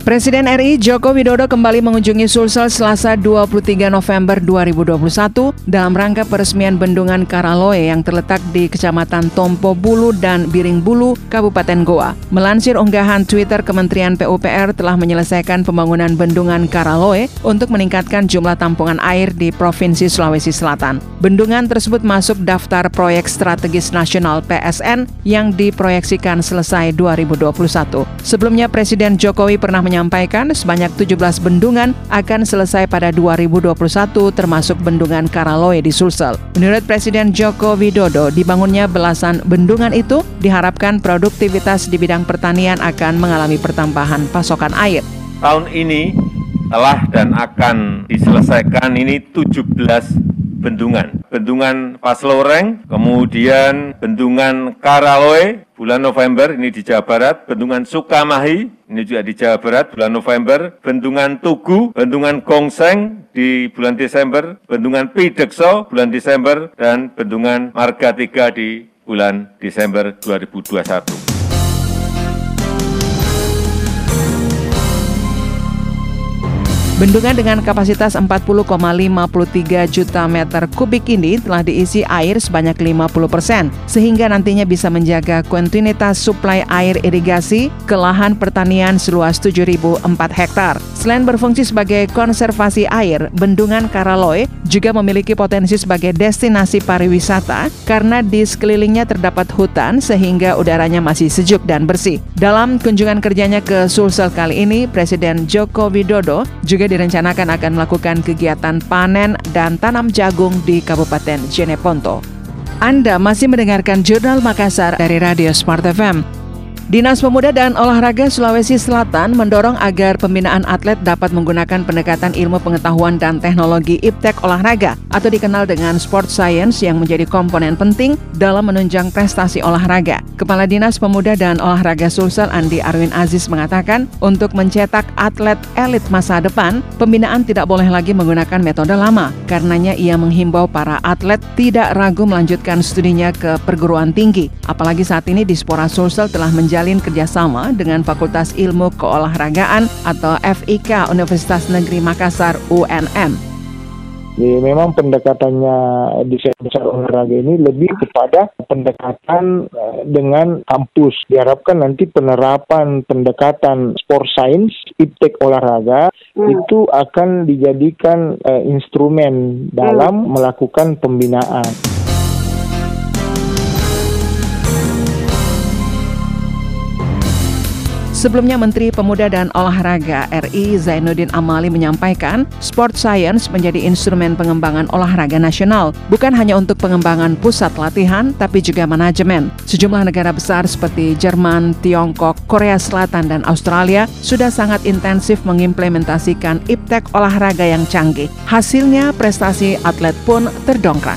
Presiden RI Joko Widodo kembali mengunjungi Sulsel Selasa 23 November 2021 dalam rangka peresmian bendungan Karaloe yang terletak di Kecamatan Tompo Bulu dan Biring Bulu, Kabupaten Goa. Melansir unggahan Twitter Kementerian PUPR telah menyelesaikan pembangunan bendungan Karaloe untuk meningkatkan jumlah tampungan air di Provinsi Sulawesi Selatan. Bendungan tersebut masuk daftar proyek strategis nasional PSN yang diproyeksikan selesai 2021. Sebelumnya Presiden Jokowi pernah menyampaikan sebanyak 17 bendungan akan selesai pada 2021 termasuk bendungan Karaloe di Sulsel. Menurut Presiden Joko Widodo, dibangunnya belasan bendungan itu diharapkan produktivitas di bidang pertanian akan mengalami pertambahan pasokan air. Tahun ini telah dan akan diselesaikan ini 17 bendungan. Bendungan Pasloreng, kemudian Bendungan Karaloe, bulan November ini di Jawa Barat, Bendungan Sukamahi, ini juga di Jawa Barat, bulan November, Bendungan Tugu, Bendungan Gongseng di bulan Desember, Bendungan Pidekso bulan Desember, dan Bendungan Marga Tiga di bulan Desember 2021. Bendungan dengan kapasitas 40,53 juta meter kubik ini telah diisi air sebanyak 50 persen, sehingga nantinya bisa menjaga kontinuitas suplai air irigasi ke lahan pertanian seluas 7.004 hektar. Selain berfungsi sebagai konservasi air, Bendungan Karaloy juga memiliki potensi sebagai destinasi pariwisata karena di sekelilingnya terdapat hutan sehingga udaranya masih sejuk dan bersih. Dalam kunjungan kerjanya ke Sulsel kali ini, Presiden Joko Widodo juga direncanakan akan melakukan kegiatan panen dan tanam jagung di Kabupaten Jeneponto. Anda masih mendengarkan Jurnal Makassar dari Radio Smart FM. Dinas Pemuda dan Olahraga Sulawesi Selatan mendorong agar pembinaan atlet dapat menggunakan pendekatan ilmu pengetahuan dan teknologi iptek olahraga atau dikenal dengan sport science yang menjadi komponen penting dalam menunjang prestasi olahraga. Kepala Dinas Pemuda dan Olahraga Sulsel Andi Arwin Aziz mengatakan, untuk mencetak atlet elit masa depan, pembinaan tidak boleh lagi menggunakan metode lama. Karenanya ia menghimbau para atlet tidak ragu melanjutkan studinya ke perguruan tinggi. Apalagi saat ini Dispora Sulsel telah menjadi menjalin kerjasama dengan Fakultas Ilmu Keolahragaan atau FIK Universitas Negeri Makassar UNM. Jadi memang pendekatannya desain besar olahraga ini lebih kepada pendekatan eh, dengan kampus. Diharapkan nanti penerapan pendekatan sport science, iptek olahraga hmm. itu akan dijadikan uh, instrumen dalam hmm. melakukan pembinaan. Sebelumnya Menteri Pemuda dan Olahraga RI Zainuddin Amali menyampaikan, sport science menjadi instrumen pengembangan olahraga nasional, bukan hanya untuk pengembangan pusat latihan, tapi juga manajemen. Sejumlah negara besar seperti Jerman, Tiongkok, Korea Selatan, dan Australia sudah sangat intensif mengimplementasikan iptek olahraga yang canggih. Hasilnya, prestasi atlet pun terdongkrak.